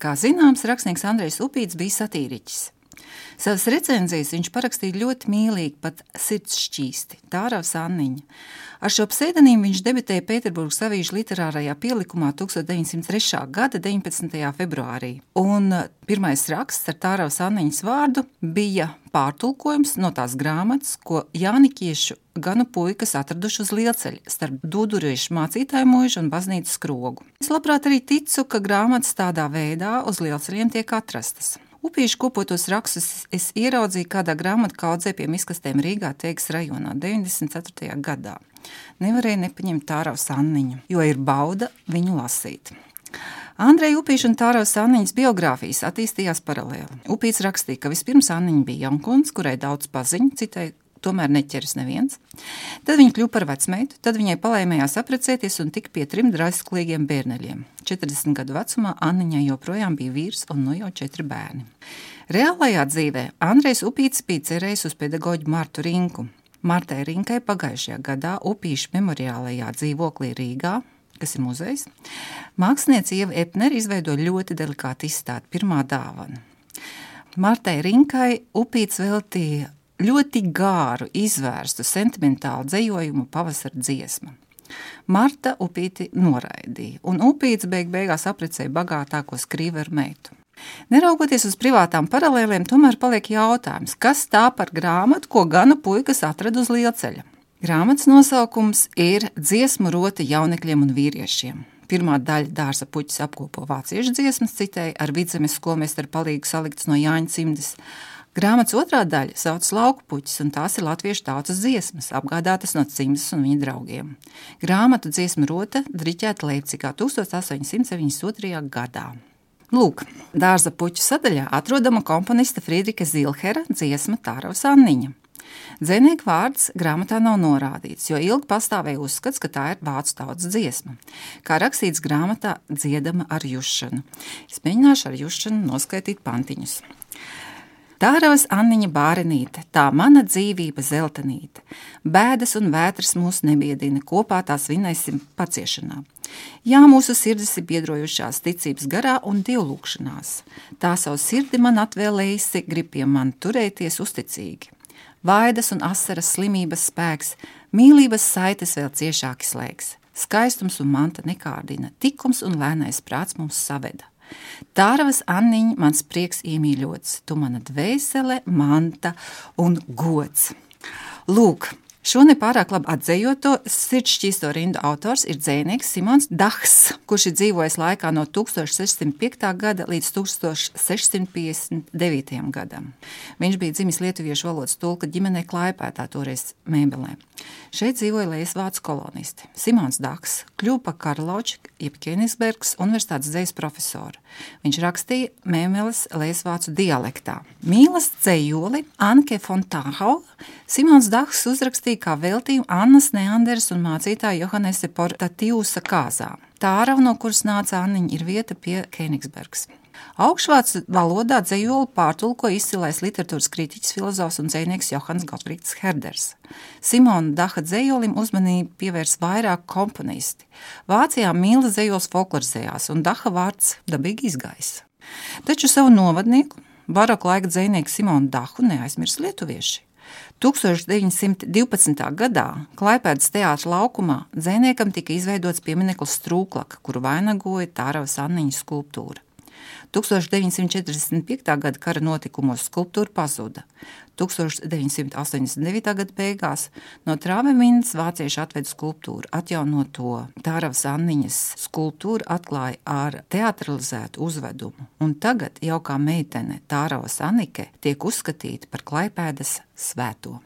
Kā zināms, rakstnieks Andrejs Upīts bija satīriķis. Savas recenzijas viņš parakstīja ļoti mīlīgi, pat sirdsšķīsti, Tāravs Anniņa. Ar šo pseidonīmu viņš debitēja Pēterburgas avīžu literārajā pielikumā 1903. gada 19. februārī. Un uh, pirmais raksts ar Tāravs Anniņas vārdu bija pārtulkojums no tās grāmatas, ko Jānikiešu ganu puikas atraduši uz lielceļa starp Duduriešu mācītāju mūžu un baznīcas skrogu. Es labprāt arī ticu, ka grāmatas tādā veidā uz lielceļiem tiek atrastas. Upīšu kopotos rakstus es ieraudzīju kādā grāmatā kaudzē pie miskastēm Rīgā, Teigas rajonā 94. gadā. Nevarēju nepaņemt tāra sanniņu, jo ir bauda viņu lasīt. Andreja Upīša un Tāras Anniņas biogrāfijas attīstījās paralēli. Upīts rakstīja, ka vispirms Anniņa bija jaunkuns, kurai daudz paziņu, citai tomēr neķers neviens. Tad viņa kļuva par vecmeitu, tad viņai palēmējās apprecēties un tika pie trim draisklīgiem bērneļiem. 40 gadu vecumā Anniņai joprojām bija vīrs un nu jau četri bērni. Reālajā dzīvē Andrejs Upīts bija cerējis uz pedagoģu Martu Rinku. Martai Rinkai pagājušajā gadā Upīšu memoriālajā dzīvoklī Rīgā kas ir muzejs, mākslinieca Ieva Epner izveidoja ļoti delikātu izstādi Pirmā dāvana. Martai Rinkai Upīts veltīja ļoti gāru, izvērstu, sentimentālu dzējojumu pavasara dziesmu. Marta upīti noraidīja, un upīts beig beigās aprecēja bagātāko skrīveru meitu. Neraugoties uz privātām paralēlēm, tomēr paliek jautājums, kas tā par grāmatu, ko gana puikas atrada uz lielceļa. Grāmatas nosaukums ir dziesmu rota jaunekļiem un vīriešiem. Pirmā daļa dārza puķis apkopo vāciešu dziesmas, citēji ar vidzemes skolmēstaru palīgu salikts no Jāņa cimdes, Grāmatas otrā daļa sauc lauku puķis, un tās ir latviešu tautas dziesmas, apgādātas no cimdas un viņa draugiem. Grāmatu dziesmu rota driķēta Leipcigā 1872. gadā. Lūk, dārza puķu sadaļā atrodama komponista Friedrika Zilhera dziesma Tāravs Anniņa. Dzēnieku vārds grāmatā nav norādīts, jo ilgi pastāvēja uzskats, ka tā ir vācu tautas dziesma. Kā rakstīts grāmatā, dziedama ar jušanu. Es mēģināšu ar jušanu noskaidrot pantiņus. Tāravas Anniņa Bārenīte, tā mana dzīvība zeltainīte. Bēdas un vētras mūs nebiedina, kopā tās vinēsim paciešanā. Jā, mūsu sirdis ir biedrojušās ticības garā un dievlūkšanās. Tā savu sirdi man atvēlējusi, grib pie man turēties uzticīgi. Vaidas un asaras slimības spēks, mīlības saites vēl ciešāki slēgs. Skaistums un manta nekārdina, tikums un lēnais prāts mums saveda. Tārvas Anniņa, mans prieks iemīļots, tu mana dvēsele, manta un gods. Lūk, Šo nepārāk labi atzējoto sirdšķīsto rindu autors ir dzēnieks Simons Dahs, kurš ir dzīvojis laikā no 1605. gada līdz 1659. gadam. Viņš bija dzimis lietuviešu valodas tulka ģimenē Klaipētā, toreiz Mēbelē. Šeit dzīvoja Lējas vācu kolonisti. Simons Dahs kļuva par Karloču, jeb Kenigsbergas universitātes dzējas profesoru. Viņš rakstīja Mēmeles Lējas vācu dialektā. Mīlas dzējoli Anke von Tāhau Simons Dahs uzrakstīja rakstīja kā veltījumu Annas Neanders un mācītāja Johannese Portatīvusa kāzā. Tā no kuras nāca Anniņa, ir vieta pie Kenigsbergas. Augšvācu valodā dzējoli pārtulko izcilais literatūras kritiķis, filozofs un dzējnieks Johans Gottfrieds Herders. Simona Daha dzējolim uzmanību pievērs vairāk komponisti. Vācijā mīla dzējols folklorizējās, un Daha vārds dabīgi izgaisa. Taču savu novadnieku, baroku laika dzējnieku Simonu Dahu neaizmirs lietuvieši. 1912. gadā Klaipēdas teātra laukumā dzēniekam tika izveidots piemineklis Strūklaka, kuru vainagoja Tāravas Anniņas skulptūra. 1945. gada kara notikumos skulptūra pazuda. 1989. gada beigās no Trāveminas vācieši atveda skulptūru, atjaunoto Tāravas Anniņas skulptūru atklāja ar teatralizētu uzvedumu. Un tagad jau kā meitene Tāravas Annike tiek uzskatīta par Klaipēdas svēto.